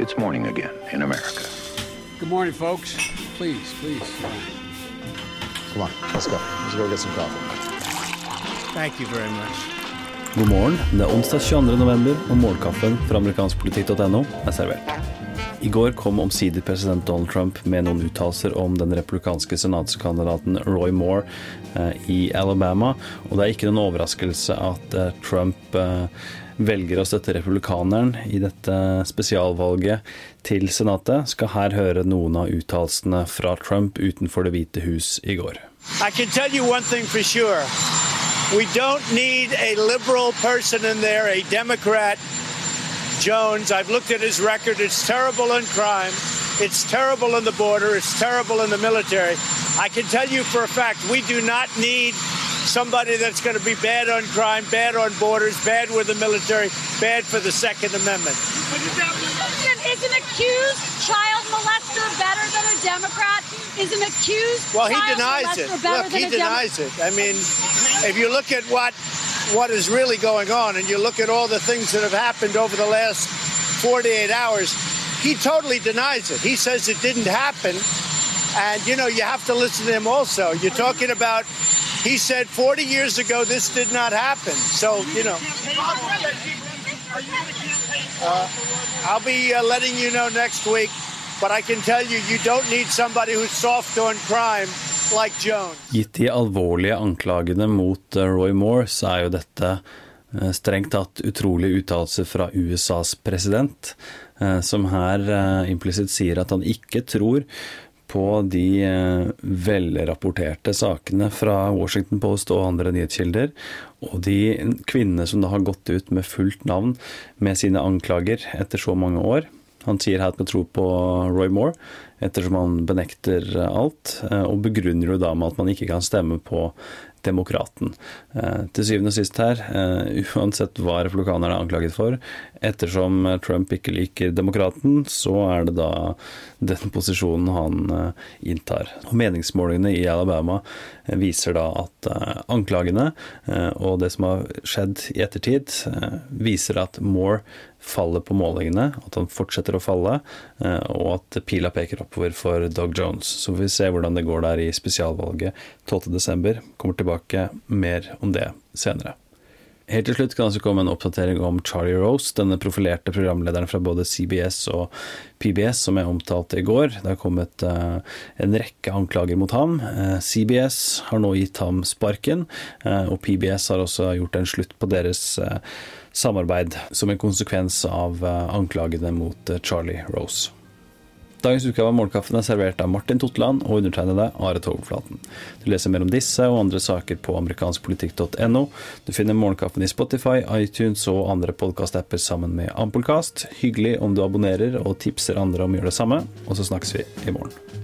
It's morning again in America. Good morning, folks. Please, please. Come on, let's go. Let's go get some coffee. Thank you very much. God morgen. Det er onsdag 22. november, og morgenkaffen fra amerikanskpolitikk.no er servert. I går kom omsider president Donald Trump med noen uttalelser om den republikanske senatskandidaten Roy Moore eh, i Alabama, og det er ikke noen overraskelse at eh, Trump eh, velger å støtte republikaneren i dette spesialvalget til Senatet. Skal her høre noen av uttalelsene fra Trump utenfor Det hvite hus i går. I can tell you one thing for sure. We don't need a liberal person in there, a Democrat. Jones, I've looked at his record. It's terrible in crime. It's terrible in the border. It's terrible in the military. I can tell you for a fact, we do not need somebody that's going to be bad on crime, bad on borders, bad with the military, bad for the Second Amendment. Is an accused child molester better than a Democrat? Is an accused Well, he denies it. Look, he denies it. I mean, if you look at what what is really going on, and you look at all the things that have happened over the last 48 hours, he totally denies it. He says it didn't happen, and you know you have to listen to him. Also, you're talking about. He said 40 years ago this did not happen. So you know. Uh, I'll be uh, letting you know next week, but I can tell you, you don't need somebody who's soft on crime like Gitt de alvorlige anklagene mot eh, Roy Moore, så er jo dette eh, strengt tatt utrolige uttalelser fra USAs president, eh, som her implisitt sier at han ikke tror på de velrapporterte sakene fra Washington Post og andre nyhetskilder, og de kvinnene som da har gått ut med fullt navn med sine anklager etter så mange år. Han sier her at han tror på Roy Moore, ettersom han benekter alt, eh, og begrunner jo da med at man ikke kan stemme på demokraten. Eh, Til syvende og sist her, eh, uansett hva republikanerne er anklaget for, ettersom Trump ikke liker demokraten, så er det da den posisjonen han eh, inntar. Og meningsmålingene i Alabama viser da at anklagene og det som har skjedd i ettertid, viser at Moore faller på målingene, at han fortsetter å falle, og at pila peker oppover for Doug Jones. Så får vi se hvordan det går der i spesialvalget 12.12. Kommer tilbake mer om det senere. Helt til slutt kan det komme en oppdatering om Charlie Rose, denne profilerte programlederen fra både CBS og PBS som jeg omtalte i går. Det har kommet eh, en rekke anklager mot ham. Eh, CBS har nå gitt ham sparken, eh, og PBS har også gjort en slutt på deres samarbeid som en konsekvens av anklagene mot Charlie Rose. Dagens utgave av Morgenkaffen er servert av Martin Totland og undertegnede Are Togflaten. Du leser mer om disse og andre saker på amerikanskpolitikk.no. Du finner Morgenkaffen i Spotify, iTunes og andre podkastapper sammen med Ampelkast. Hyggelig om du abonnerer og tipser andre om å gjøre det samme, og så snakkes vi i morgen.